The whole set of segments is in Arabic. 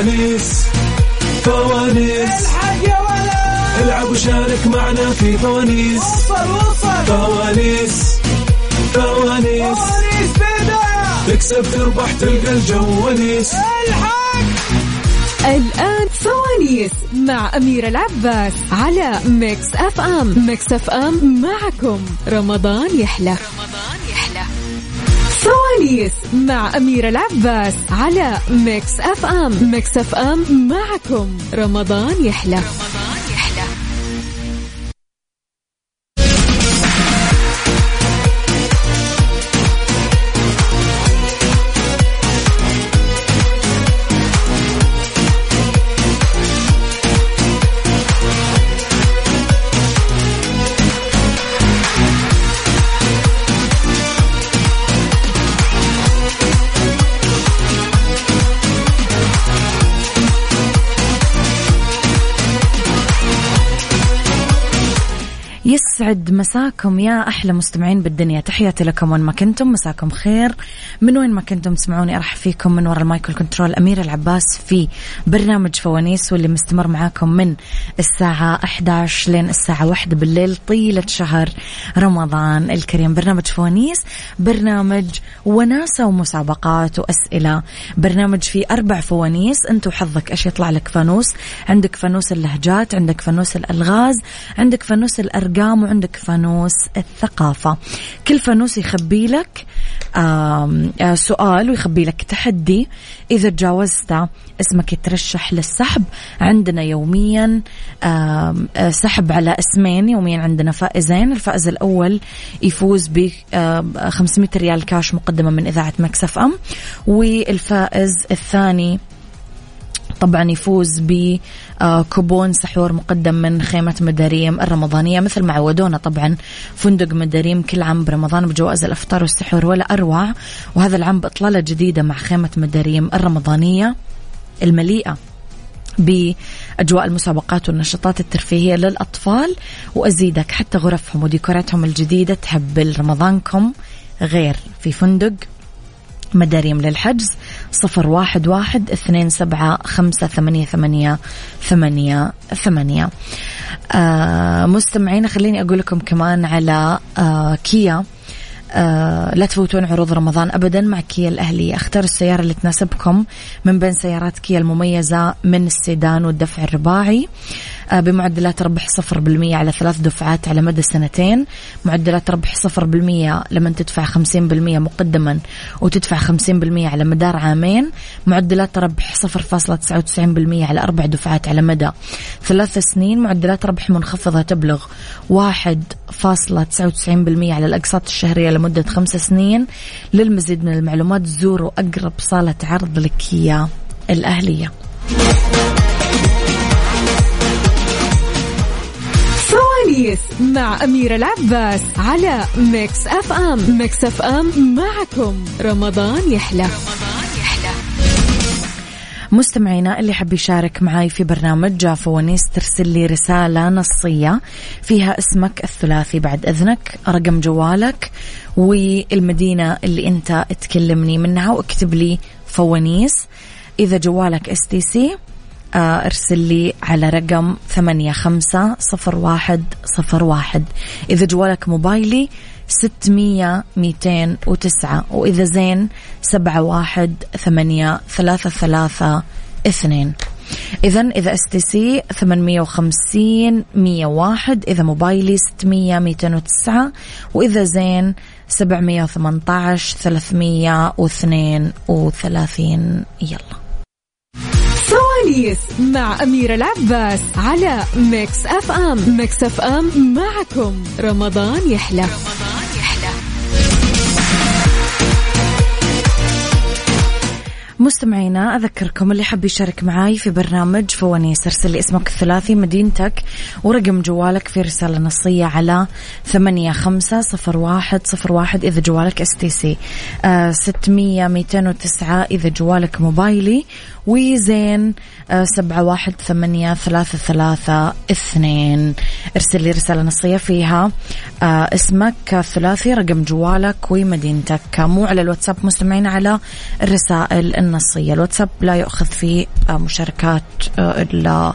فوانيس فوانيس. الحق يا ولد العب وشارك معنا في فوانيس. وصل وصل. فوانيس فوانيس. فوانيس تكسب تربح تلقى الجو ونيس. الحق. الآن فوانيس مع أميرة العباس على Mix FM. Mix FM معكم. رمضان يحلى. رمضان فوانيس مع أميرة العباس على Mix FM. Mix FM معكم. رمضان يحلى. رمضان يسعد مساكم يا أحلى مستمعين بالدنيا. تحياتي لكم وين ما كنتم. مساكم خير. من وين ما كنتم تسمعوني أرحب فيكم من وراء ال mic وال control. أميرة العباس في برنامج فوانيس واللي مستمر معاكم من الساعة 11 لين الساعة 1 بالليل طيلة شهر رمضان الكريم. برنامج فوانيس برنامج وناسة ومسابقات وأسئلة. برنامج فيه أربع فوانيس. أنت وحظك إيش يطلع لك فانوس؟ عندك فانوس اللهجات عندك فانوس الألغاز عندك فانوس الأرقام وعندك فانوس الثقافة. كل فانوس يخبي لك آه، سؤال ويخبي لك تحدي. إذا تجاوزته اسمك يترشح للسحب. عندنا يوميا آه، سحب على اسمين. يوميا عندنا فائزين. الفائز الأول يفوز ب آم، 500 ريال كاش مقدمة من إذاعة مكسف أم. والفائز الثاني طبعا يفوز بكوبون سحور مقدم من خيمة مداريم الرمضانية مثل ما عودونا طبعا فندق مداريم كل عام برمضان بجوائز الأفطار والسحور ولا أروع وهذا العام بإطلالة جديدة مع خيمة مداريم الرمضانية المليئة بأجواء المسابقات والنشاطات الترفيهية للأطفال. وأزيدك حتى غرفهم وديكوراتهم الجديدة تهبل رمضانكم غير في فندق مداريم للحجز. صفر واحد واحد اثنين سبعة خمسة ثمانية ثمانية ثمانية ثمانية. آه مستمعين خليني أقول لكم كمان على آه كيا. آه لا تفوتون عروض رمضان ابدا مع كيا الاهليه أختار السيارة اللي تناسبكم من بين سيارات كيا المميزة من السيدان والدفع الرباعي. بمعدلات ربح 0% على ثلاث دفعات على مدى سنتين. معدلات ربح 0% لما تدفع 50% مقدما وتدفع 50% على مدار عامين. معدلات ربح 0.99% على أربع دفعات على مدى ثلاث سنين. معدلات ربح منخفضة تبلغ 1.99% على الأقساط الشهرية لمدة خمس سنين. للمزيد من المعلومات زوروا أقرب صالة عرض لكيا الأهلية. فوانيس مع أميرة العباس على Mix F M Mix FM معكم. رمضان يحلى. رمضان يحلى مستمعينا اللي حب يشارك معاي في برنامج فوانيس ترسل لي رسالة نصية فيها اسمك الثلاثي بعد إذنك رقم جوالك والمدينة اللي أنت تكلمني منها واكتب لي فوانيس. إذا جوالك STC أرسل لي على رقم ثمانية خمسة صفر واحد صفر واحد. إذا جوالك موبايلي ستمية ميتين وتسعة وإذا زين سبعة واحد ثمانية ثلاثة ثلاثة اثنين. إذا إذا STC 850 101 إذا موبايلي 600 209 وإذا زين 718 332 يلا. فوانيس مع أميرة العباس على Mix FM. Mix FM معكم. رمضان يحلى. رمضان مستمعينا أذكركم اللي حب يشارك معاي في برنامج فوانيس ارسل لي اسمك الثلاثي مدينتك ورقم جوالك في رسالة نصية على ثمانية خمسة صفر واحد صفر واحد إذا جوالك STC ستمية ميتين وتسعة إذا جوالك موبايلي. وزين آه، سبعة واحد ثمانية ثلاثة ثلاثة اثنين. ارسل لي رسالة نصية فيها. آه، اسمك الثلاثي رقم جوالك ومدينتك. مو على الواتساب مستمعين على الرسائل النصية. الواتساب لا يؤخذ فيه آه، مشاركات آه،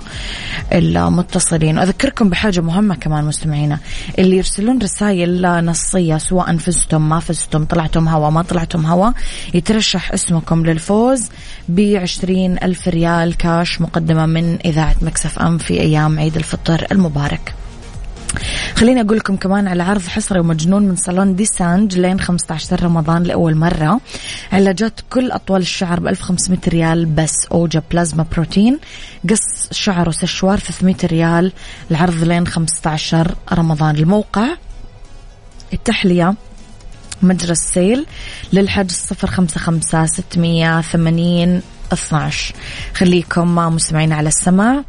المتصلين أذكركم بحاجة مهمة كمان مستمعينا. اللي يرسلون رسائل نصية سواء فزتم ما فزتم طلعتم هوا ما طلعتم هوا يترشح اسمكم للفوز بعشرين ألف ريال كاش مقدمة من إذاعة Mix FM في أيام عيد الفطر المبارك. خليني أقول لكم كمان على عرض حصري ومجنون من صالون Dessange لين 15 رمضان لأول مرة. علاجات كل أطوال الشعر ب 1500 ريال بس. أوجا بلازما بروتين. قص شعر وسشوار 300 ريال. العرض لين 15 رمضان. الموقع التحلية مجرى السيل للحج صفر خمسة خمسة ستمية ثمانين اثناش. خليكم مستمعين على السماع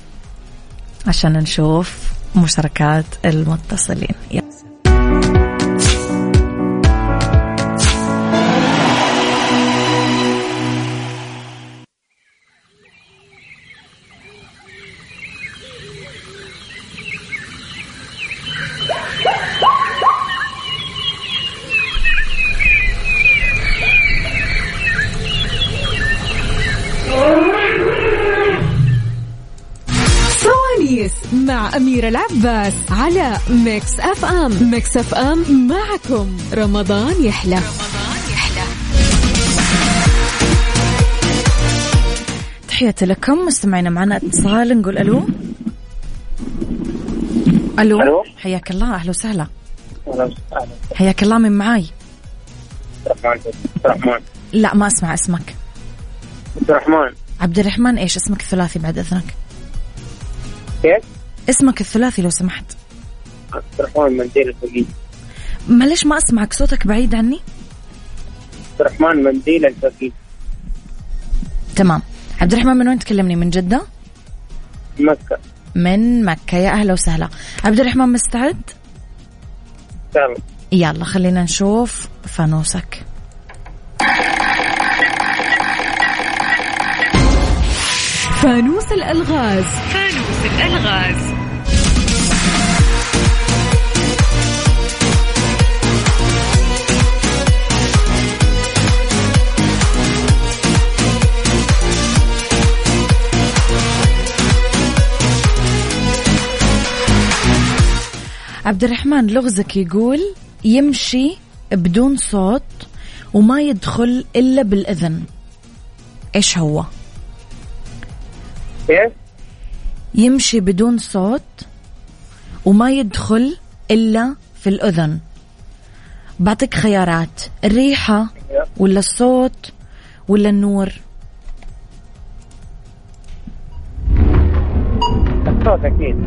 عشان نشوف مشاركات المتصلين. مع أميرة العباس على Mix FM. Mix FM معكم. رمضان يحلى. تحياتي لكم. مستمعينا معنا اتصال. نقول ألو. ألو. ألو. حياك الله. أهلا وسهلا. أهلا وسهلا. حياك الله. من معاي؟ عبد الرحمن. عبد الرحمن. لا ما أسمع اسمك. عبد الرحمن. عبد الرحمن إيش اسمك؟ الثلاثي بعد إذنك. كيف؟ اسمك الثلاثي لو سمحت. عبد الرحمن منديل الفقيد معلش ما أسمعك صوتك بعيد عني. عبد الرحمن منديل الفقيد تمام. عبد الرحمن من وين تكلمني؟ من جدة؟ مكة. من مكة. يا أهلا وسهلا. عبد الرحمن مستعد؟ تمام. يلا خلينا نشوف فانوسك. فانوس الألغاز. عبد الرحمن لغزك يقول يمشي بدون صوت وما يدخل إلا بالإذن. إيش هو؟ يمشي بدون صوت وما يدخل إلا في الأذن. بعطيك خيارات الريحة ولا الصوت ولا النور؟ الصوت أكيد.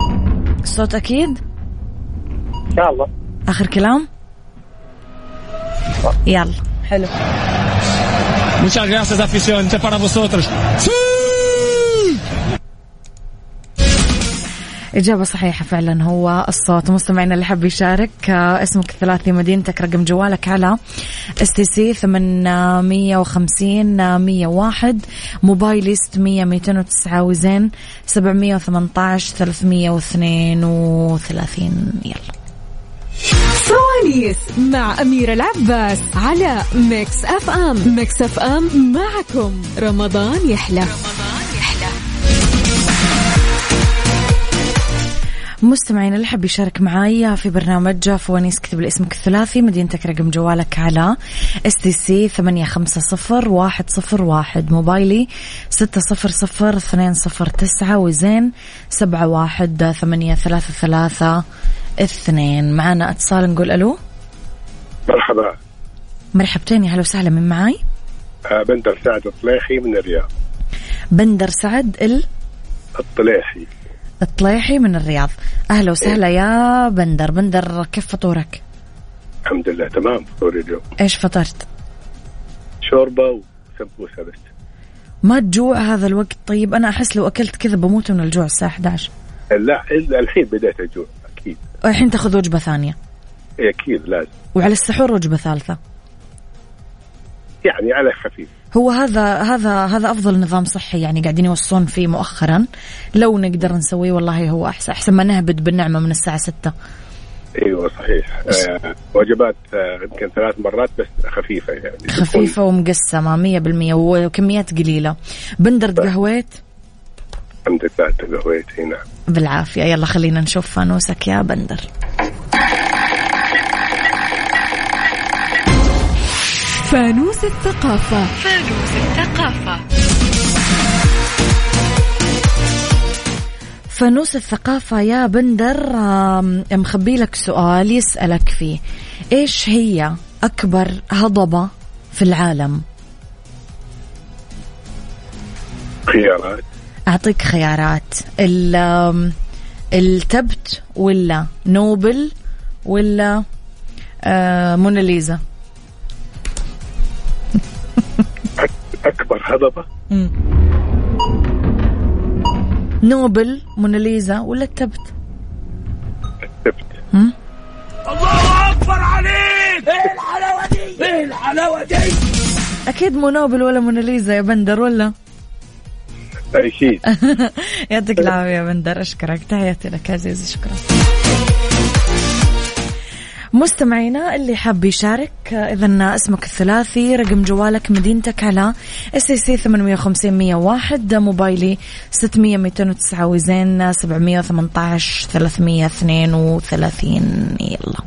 الصوت أكيد؟ إن شاء الله. آخر كلام؟ يلا. حلو. Muchas gracias, afición. Para vosotros. إجابة صحيحة فعلا هو الصوت. مستمعينا اللي حاب يشارك آه، اسمك الثلاثي مدينتك رقم جوالك على STC 850 101 موبايلي 600 209 وزين 718 332 يلا. فوانيس مع أميرة العباس على Mix FM. Mix FM معكم. رمضان يحلى. مستمعين اللي حاب يشارك معاي في برنامج فوانيس كتب اسمك الثلاثي مدينتك رقم جوالك على STC ثمانية خمسة صفر واحد صفر واحد موبايلي ستة صفر صفر اثنين صفر تسعة وزين سبعة واحد ثمانية ثلاثة ثلاثة. اثنين. معنا اتصال نقول ألو. مرحبا. مرحبتين يا هلا وسهلا من معاي؟ آه، بندر سعد الطليحي من الرياض. بندر سعد ال؟ الطليحي. الطليحي من الرياض. أهلا وسهلا يا بندر. بندر كيف فطورك؟ الحمد لله تمام فطور اليوم. إيش فطرت؟ شوربة وسمبوسة بس. ما تجوع هذا الوقت؟ طيب أنا أحس لو أكلت كذا بموت من الجوع الساعة 11 لا الحين بديت أجوع. الحين تاخذ وجبة ثانية. إيه، أكيد لازم. وعلى السحور وجبة ثالثة. يعني على خفيف. هو هذا هذا هذا أفضل نظام صحي يعني قاعدين يوصون فيه مؤخرا. لو نقدر نسويه والله هو احسن أحسن ما نهبد بالنعمة من الساعة 6 أيوه صحيح. آه وجبات آه، يمكن ثلاث مرات بس خفيفة يعني. ومقسمة مية بالمية وكميات قليلة. بندر قهويت. الحمد لله تقهويت اي نعم. بالعافية. يلا خلينا نشوف فانوسك يا بندر. فانوس الثقافة. فانوس الثقافة. يا بندر مخبي لك سؤال يسألك فيه. إيش هي أكبر هضبة في العالم؟ خيارات. أعطيك خيارات. التبت ولا نوبل ولا آه، موناليزا. أكبر هضبة. نوبل موناليزا ولا التبت؟ السبت هم؟ أكيد مو نوبل ولا موناليزا يا بندر ولا؟ أكيد يعطيك العافية يا بندر أشكرك. تحياتي لك عزيزي شكرا. مستمعينا اللي حاب يشارك اذا اسمك الثلاثي رقم جوالك مدينتك على STC 850 101 موبايلي 600 209 وزين 718 332 يلا.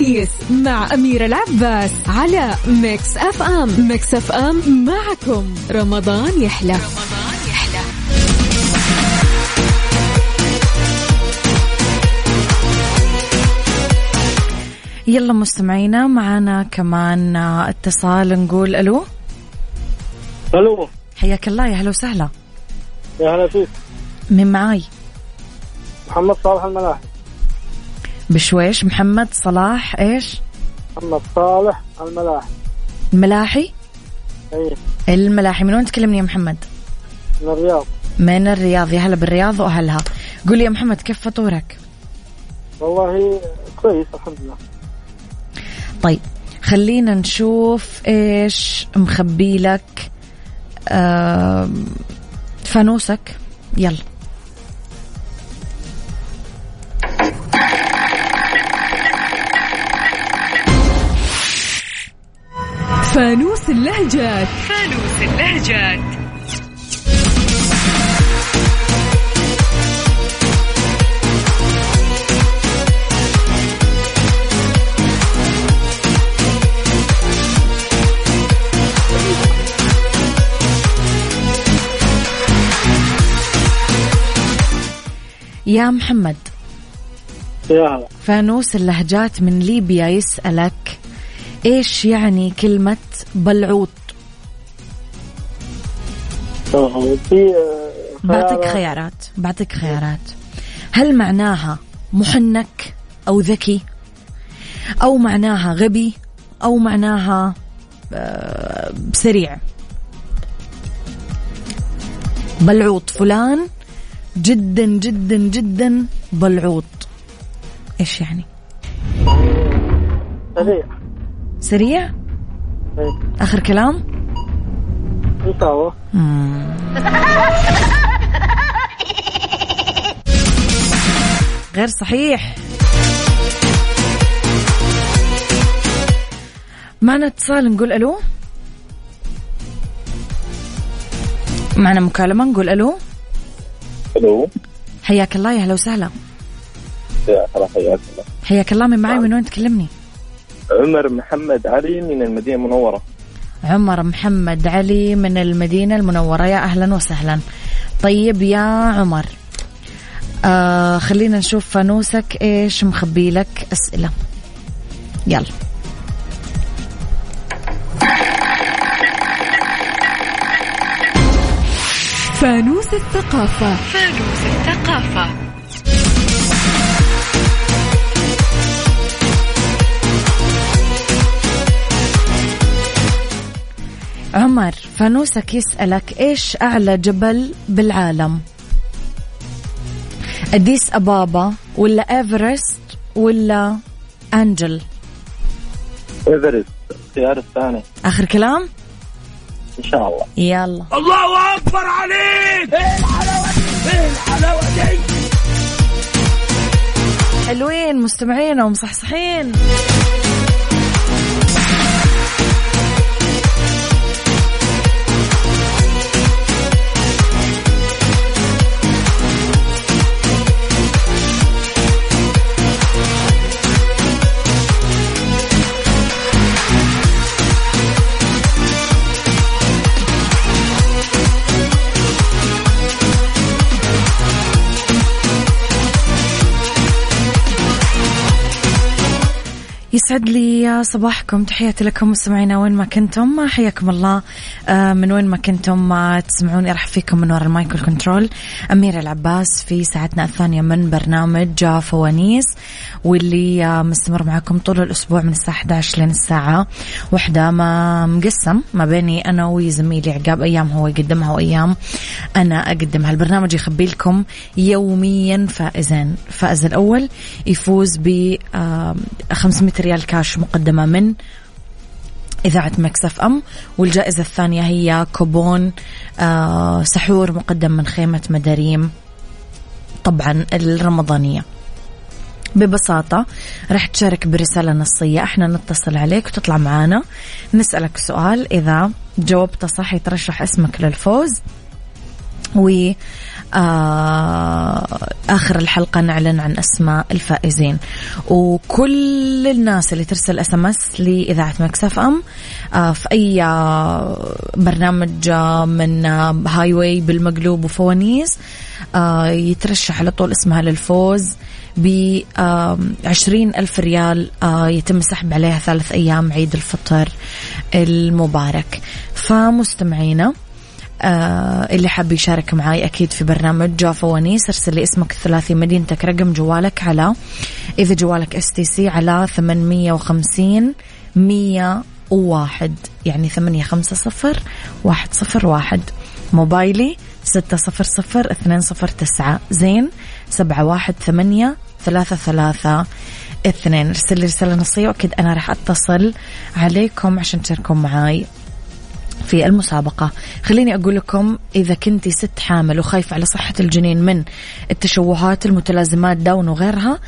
فوانيس مع أميرة العباس على Mix FM Mix FM معكم. رمضان يحلى. يلا مستمعينا معنا كمان اتصال نقول ألو. ألو. حياك الله يا هلا وسهلا. يا هلا فيك. مين معاي؟ محمد صالح الملاحي. بشويش محمد صلاح إيش؟ محمد صالح الملاحي. الملاحي؟ اي الملاحي. من وين تكلمني يا محمد؟ من الرياض. من الرياض. يا هلا بالرياض وأهلها. قول لي يا محمد كيف فطورك؟ والله كويس الحمد لله. طيب خلينا نشوف إيش مخبي لك آم، فانوسك. يلا. فانوس اللهجات. يا محمد يا فانوس اللهجات من ليبيا يسألك إيش يعني كلمة بلعوط؟ آه، بعطيك خيار- خيارات بعطيك خيارات. هل معناها محنك أو ذكي؟ أو معناها غبي؟ أو معناها آه، سريع؟ بلعوط فلان جدا جدا جدا بلعوط. إيش يعني؟ سريع. سريع؟ إيه. آخر كلام؟ غير صحيح. معنا اتصال نقول ألو؟ معنا مكالمة نقول ألو؟ ألو. حياك الله يا هلا وسهلا. يا حياك الله. حياك الله من معي من وين تكلمني؟ عمر محمد علي من المدينة المنورة. عمر محمد علي من المدينة المنورة. يا أهلا وسهلا. طيب يا عمر آه خلينا نشوف فانوسك إيش مخبي لك أسئلة. يلا. فانوس الثقافة. عمر فانوسك يسألك إيش أعلى جبل بالعالم؟ أديس أبابا ولا إيفرست ولا أنجل؟ إيفرست الخيار الثاني آخر كلام؟ إن شاء الله. يلا. الله أكبر عليك! حلوين مستمعين ومصحصحين. يسعد لي صباحكم. تحياتي لكم مستمعينا وين ما كنتم. حياكم الله. آه، من وين ما كنتم ما تسمعوني أرحب فيكم من وراء ال mic وال control أميرة العباس في ساعتنا الثانية من برنامج فوانيس واللي آه، مستمر معكم طول الأسبوع من الساعة 11 لين الساعة واحدة. ما مقسم ما بيني أنا وزميلي عقاب. أيام هو يقدمها وأيام أنا أقدمها. البرنامج يخبي لكم يوميا فائزين. الفائز الأول يفوز ب 500 ريال كاش مقدمة من إذاعة Mix FM والجائزة الثانية هي كوبون آه سحور مقدم من خيمة مداريم طبعا الرمضانية. ببساطة راح تشارك برسالة نصية إحنا نتصل عليك وتطلع معانا. نسألك سؤال إذا جاوبت صح يترشح اسمك للفوز و آخر الحلقة نعلن عن أسماء الفائزين. وكل الناس اللي ترسل SMS لإذاعة Mix FM آه في أي آه برنامج آه من آه highway بالمقلوب وفوانيس آه يترشح على طول اسمها للفوز ب عشرين ألف ريال آه يتم السحب عليها ثلاث أيام عيد الفطر المبارك. فمستمعينا آه اللي حاب يشارك معاي أكيد في برنامج فوانيس ارسل لي اسمك الثلاثي مدينتك رقم جوالك على إذا جوالك STC على 850 101 يعني 850 101 موبايلي 600 209 زين 718 ثلاثة ثلاثة اثنين. ارسل لي رسالة نصية وأكيد أنا راح أتصل عليكم عشان تشاركون معاي. في المسابقة. خليني أقول لكم إذا كنتي ست حامل وخايفة على صحة الجنين من التشوهات المتلازمات داون وغيرها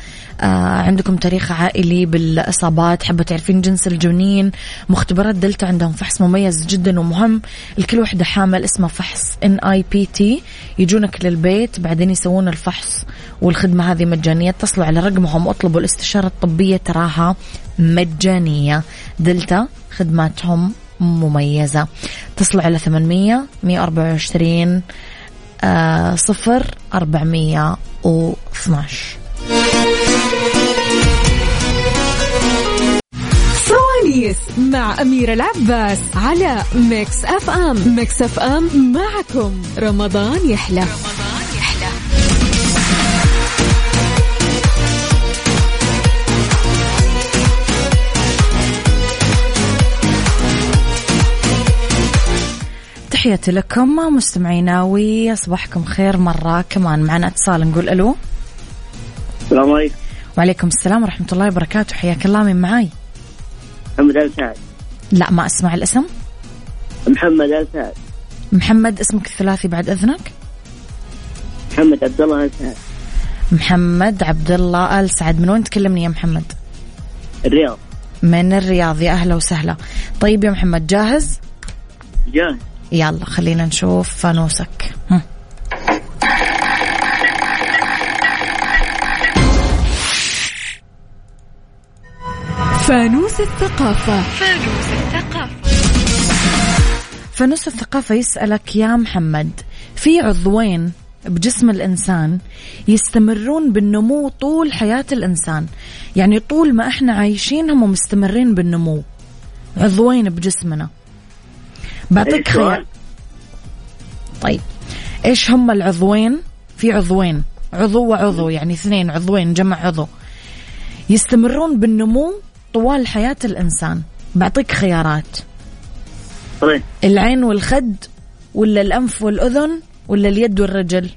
آه عندكم تاريخ عائلي بالإصابات حابة تعرفين جنس الجنين مختبرات دلتا عندهم فحص مميز جدا ومهم. لكل وحدة حامل اسمه فحص NIPT يجونك للبيت بعدين يسوون الفحص والخدمة هذه مجانية. اتصلوا على رقمهم واطلبوا الاستشارة الطبية تراها مجانية. دلتا خدماتهم مميزة. اتصلوا على ثمانمية مية أربعة وعشرين آه، صفر أربعمية واثناش فوانيس مع أميرة العباس على Mix FM. Mix FM معكم. رمضان يحلى. رمضان تحياتي لكم مستمعينا وصباحكم خير مرة كمان. معنا اتصال نقول ألو. السلام عليكم. وعليكم السلام ورحمة الله وبركاته. حياك الله من معاي؟ محمد آل سعد. لا ما أسمع الاسم. محمد آل سعد. محمد اسمك الثلاثي بعد إذنك؟ محمد عبد الله آل سعد. محمد عبد الله آل سعد. من وين تكلمني يا محمد؟ الرياض. من الرياض. يا أهلا وسهلا. طيب يا محمد جاهز؟ جاهز. يلا خلينا نشوف فانوسك. هم. فانوس الثقافة. فانوس الثقافة. يسألك يا محمد في عضوين بجسم الإنسان يستمرون بالنمو طول حياة الإنسان؟ يعني طول ما إحنا عايشين هم مستمرين بالنمو عضوين بجسمنا. بعطيك؟ خيار. طيب. إيش هم العضوين؟ في عضوين. عضو وعضو يعني اثنين عضوين جمع عضو. يستمرون بالنمو طوال حياة الإنسان. بعطيك خيارات. طيب. العين والخد ولا الأنف والأذن ولا اليد والرجل؟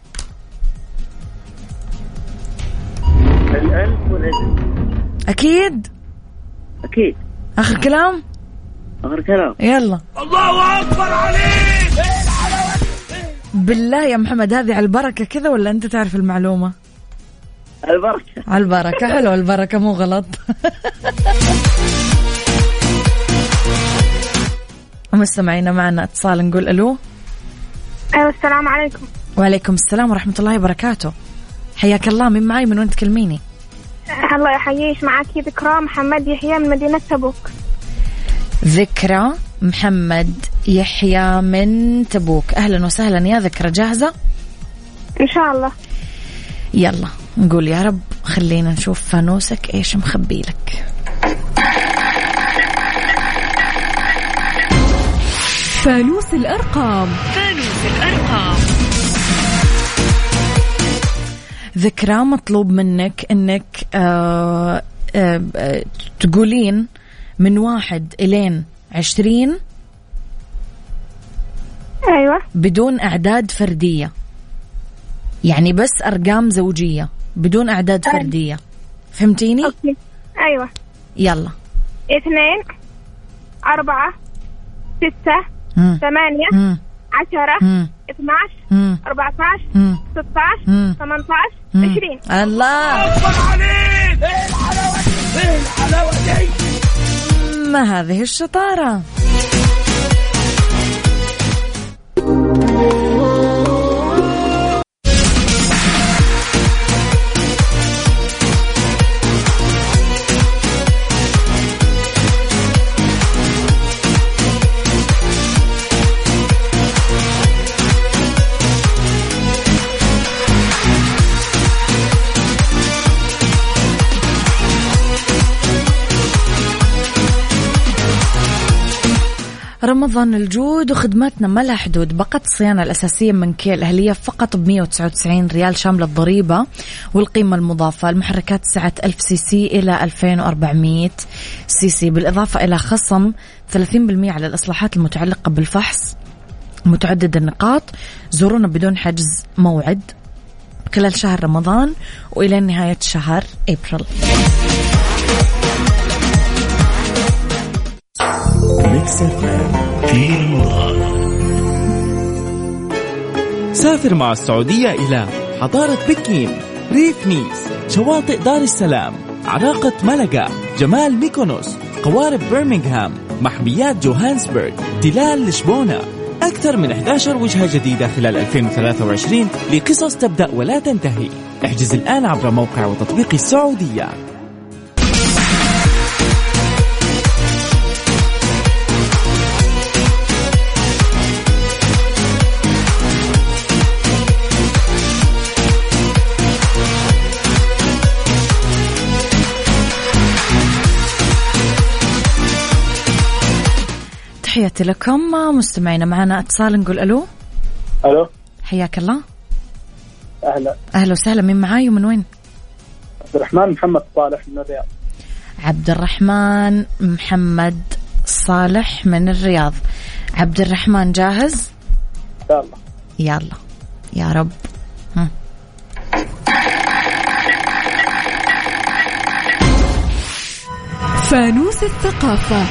الأنف والأذن أكيد؟ أكيد. آخر كلام؟ آخر كلام. يلا. الله أكبر عليك. بالله يا محمد هذه على البركة كذا ولا أنت تعرف المعلومة؟ البركة. على البركة حلو البركة مو غلط. مستمعينا معنا اتصال نقول ألو. أيوه السلام عليكم. وعليكم السلام ورحمة الله وبركاته. حياك الله من معي من وين تكلميني؟ الله يحييش معك ذكرى محمد يحيى من مدينة تبوك. ذكرى محمد يحيى من تبوك. أهلا وسهلا يا ذكرى. جاهزة؟ إن شاء الله. يلا نقول يا رب خلينا نشوف فانوسك إيش مخبي لك. فانوس الأرقام. ذكرى مطلوب منك إنك آه آه آه تقولين من واحد إلين عشرين أيوه بدون أعداد فردية يعني بس أرقام زوجية بدون أعداد فردية فهمتيني أوكي أيوه يلا اثنين أربعة ستة مم. ثمانية مم. عشرة مم. اثناش مم. أربعة عشر مم. ستة عشر مم. ثمانية عشر مم. عشرين الله ما هذه الشطارة. رمضان الجود وخدماتنا ما لها حدود. باقة الصيانة الأساسية من كيا الأهلية فقط ب 199 ريال شاملة الضريبة والقيمة المضافة. المحركات سعة 1000 CC إلى 2400 CC بالإضافة إلى خصم 30% على الإصلاحات المتعلقة بالفحص متعدد النقاط زورونا بدون حجز موعد خلال شهر رمضان وإلى نهاية شهر أبريل. Mix FM في رمضان سافر مع السعودية إلى حضارة بكين ريف نيس شواطئ دار السلام عراقة ملقا جمال ميكونوس قوارب برمنغهام محميات جوهانسبرغ تلال لشبونة. أكثر من 11 وجهة جديدة خلال 2023 لقصص تبدأ ولا تنتهي. احجز الآن عبر موقع وتطبيق السعودية. تحياتي لكم. مستمعينا معنا اتصال نقول ألو. ألو. حياك الله. أهلا. أهلا وسهلا. مين معاي ومن وين؟ عبد الرحمن محمد صالح من الرياض. عبد الرحمن محمد صالح من الرياض. عبد الرحمن جاهز؟ الله يلا. يا رب. هم. فانوس الثقافة.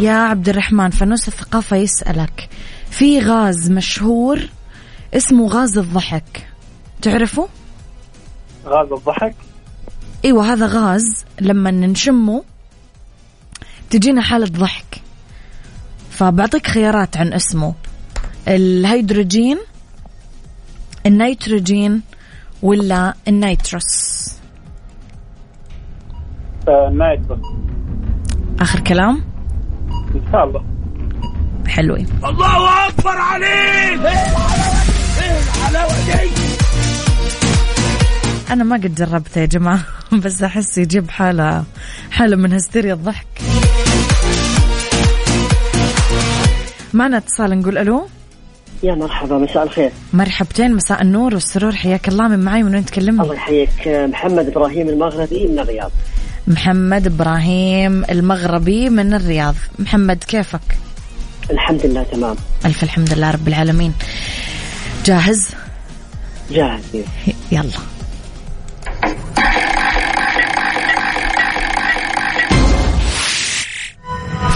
يا عبد الرحمن فانوس الثقافة يسألك. في غاز مشهور اسمه غاز الضحك. تعرفه؟ غاز الضحك؟ إيوه هذا غاز لما نشمه تجينا حالة ضحك. فبعطيك خيارات عن اسمه. الهيدروجين النيتروجين ولا ال nitrous؟ آه nitrous. آخر كلام. إن شاء الله. حلوين الله أكبر عليك. أنا ما قد جربته يا جماعة بس أحس يجيب حالة حالة من هستيريا الضحك. معنا اتصال نقول ألو؟ يا مرحبا مساء الخير. مرحبتين مساء النور والسرور حياك الله من معي من وين الله تكلمني يحييك محمد إبراهيم المغربي من الرياض. محمد إبراهيم المغربي من الرياض. محمد كيفك؟ الحمد لله تمام. ألف الحمد لله رب العالمين. جاهز؟ جاهز. يلا.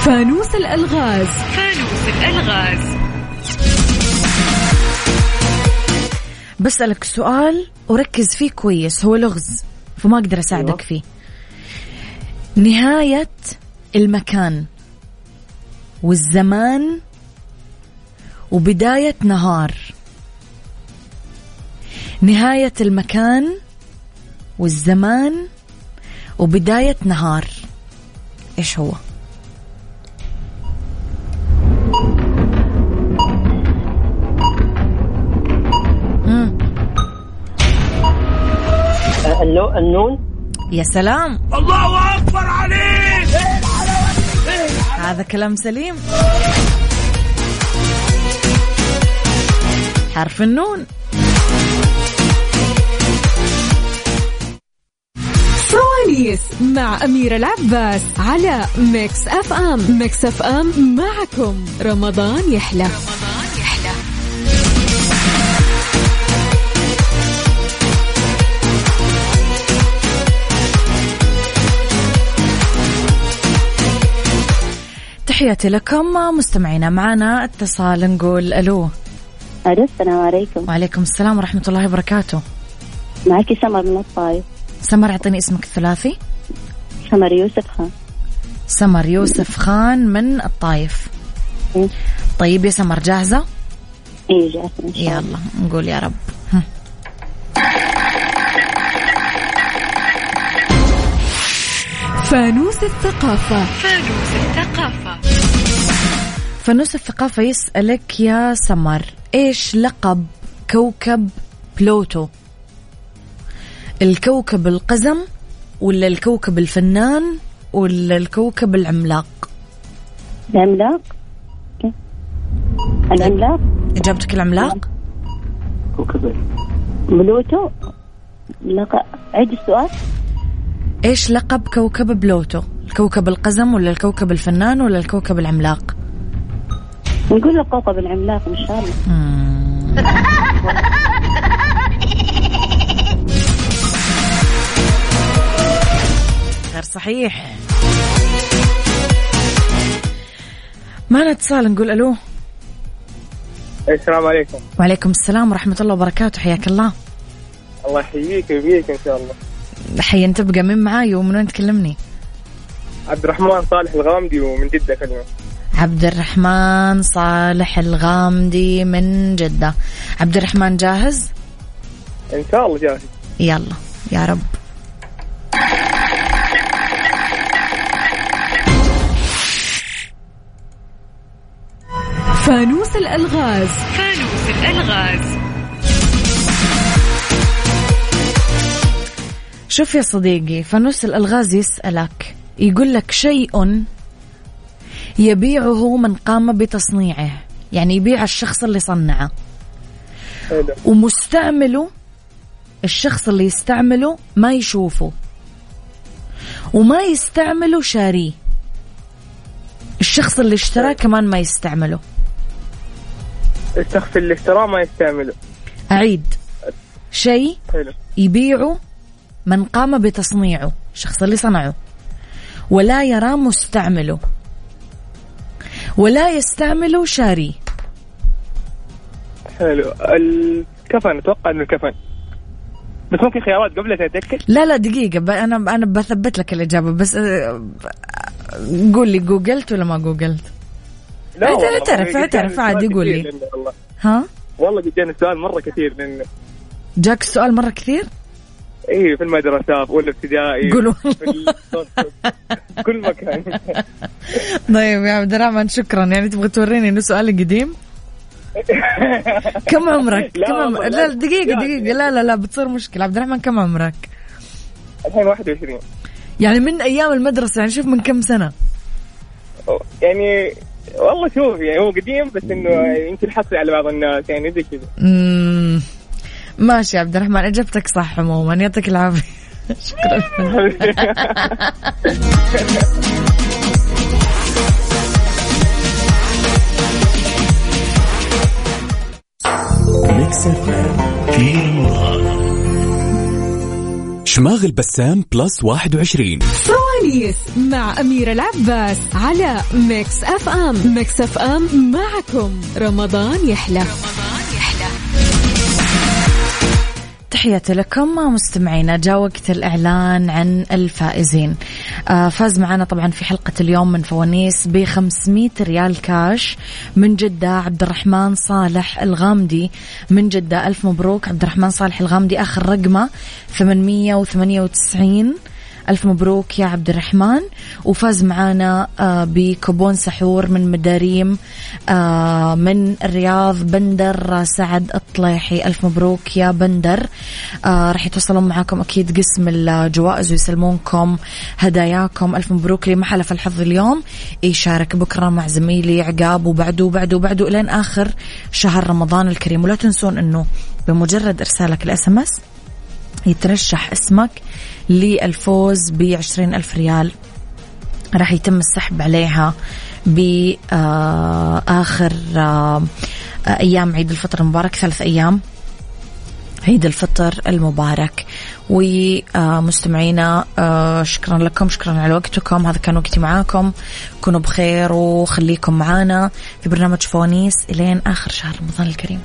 فانوس الألغاز. فانوس الألغاز. بسألك سؤال وركز فيه كويس هو لغز فما أقدر أساعدك أيوه. فيه. نهاية المكان والزمان وبداية نهار. نهاية المكان والزمان وبداية نهار. إيش هو؟ النون؟ يا سلام. الله أكبر عليك. هذا كلام سليم. حرف النون. فوانيس مع أميرة العباس على Mix FM. Mix FM معكم. رمضان يحلى رمضان يحلى. تحياتي لكم مستمعينا معنا اتصال نقول ألو. ألو السلام عليكم. وعليكم السلام ورحمة الله وبركاته. معك سمر من الطايف. سمر أعطيني اسمك الثلاثي. سمر يوسف خان. سمر يوسف خان من الطايف. إيه. طيب يا سمر جاهزة؟ إيه جاهزة إن شاء الله. يلا نقول يا رب. فانوس الثقافة. فانوس الثقافة فانوس الثقافة يسألك يا سمر إيش لقب كوكب بلوتو؟ الكوكب القزم ولا الكوكب الفنان ولا الكوكب العملاق؟ العملاق. العملاق. إجابتك العملاق؟ كوكب بلوتو. لق... عيد السؤال. إيش لقب كوكب بلوتو؟ الكوكب القزم ولا الكوكب الفنان ولا الكوكب العملاق؟ نقول له كوكب العملاق إن شاء الله. غير صحيح. معنا اتصال نقول ألو؟ السلام عليكم. وعليكم السلام ورحمة الله وبركاته حياك الله. الله يحييك ويبيك إن شاء الله. حي أنت تبقى من معاي ومن وين تكلمني؟ عبد الرحمن صالح الغامدي ومن جدة كلمة. عبد الرحمن صالح الغامدي من جدة. عبد الرحمن جاهز؟ إن شاء الله جاهز. يلا يا رب. فانوس الألغاز. فانوس الألغاز. شوف يا صديقي فانوس الألغاز يسألك يقول لك شيء يبيعه من قام بتصنيعه. يعني يبيع الشخص اللي صنعه. حلو. ومستعمله الشخص اللي يستعمله ما يشوفه. وما يستعمله شاريه. الشخص اللي اشتراه كمان ما يستعمله. الشخص اللي اشتراه ما يستعمله. أعيد. شيء يبيعه من قام بتصنيعه. الشخص اللي صنعه. ولا يرى مستعمله ولا يستعمله شاريه حلو الكفن أتوقع إنه الكفن بس ممكن خيارات قبل اتاكد لا لا دقيقة ب- أنا أنا بثبت لك الإجابة بس آه، قول لي جوجلت ولا ما جوجلت؟ لا اعترف- اعترف- عادي، قول لي. ها؟ والله جاني السؤال مرة كثير لأنه جاك السؤال مرة كثير؟ إيه في المدرسة في أولى ابتدائي قول كل مكان طيب يا عبد الرحمن شكرا يعني تبغى توريني إنه سؤالي قديم؟ كم عمرك؟ لا كم عمرك؟ لا لا. دقيقة. دقيقة لا لا لا بتصير مشكلة عبد الرحمن كم عمرك؟ الحين 21 يعني من أيام المدرسة يعني شوف من كم سنة؟ يعني والله شوف يعني هو قديم بس إنه يمكن حصري على بعض الناس يعني زي كذا. ماشي يا عبد الرحمن إجابتك صح عموما. يعطيك العافية. شكرا. شماغ البسام Plus 21 فوانيس مع أميرة العباس على Mix FM Mix FM معكم. رمضان يحلى. رمضان تحياتي لكم مستمعينا. جاء وقت الإعلان عن الفائزين. آه فاز معنا طبعا في حلقة اليوم من فوانيس ب 500 ريال كاش. من جدة عبد الرحمن صالح الغامدي. من جدة ألف مبروك. عبد الرحمن صالح الغامدي آخر رقمه. 898 ألف مبروك يا عبد الرحمن. وفاز معانا آه، بكوبون سحور من مداريم آه، من الرياض بندر سعد الطليحي. ألف مبروك يا بندر. آه، راح يتواصلون معاكم أكيد قسم الجوائز ويسلمونكم هداياكم. ألف مبروك ما حلف الحظ اليوم. يشارك بكرة مع زميلي عقاب وبعده وبعده وبعده إلين آخر شهر رمضان الكريم. ولا تنسون أنه بمجرد إرسالك ال SMS يترشح اسمك للفوز بعشرين ألف ريال. راح يتم السحب عليها بآخر آه، أيام عيد الفطر المبارك ثلاث أيام عيد الفطر المبارك. ومستمعينا آه، شكرا لكم شكرا على وقتكم. هذا كان وقتي معاكم. كونوا بخير وخليكم معانا في برنامج فوانيس إلين آخر شهر رمضان الكريم.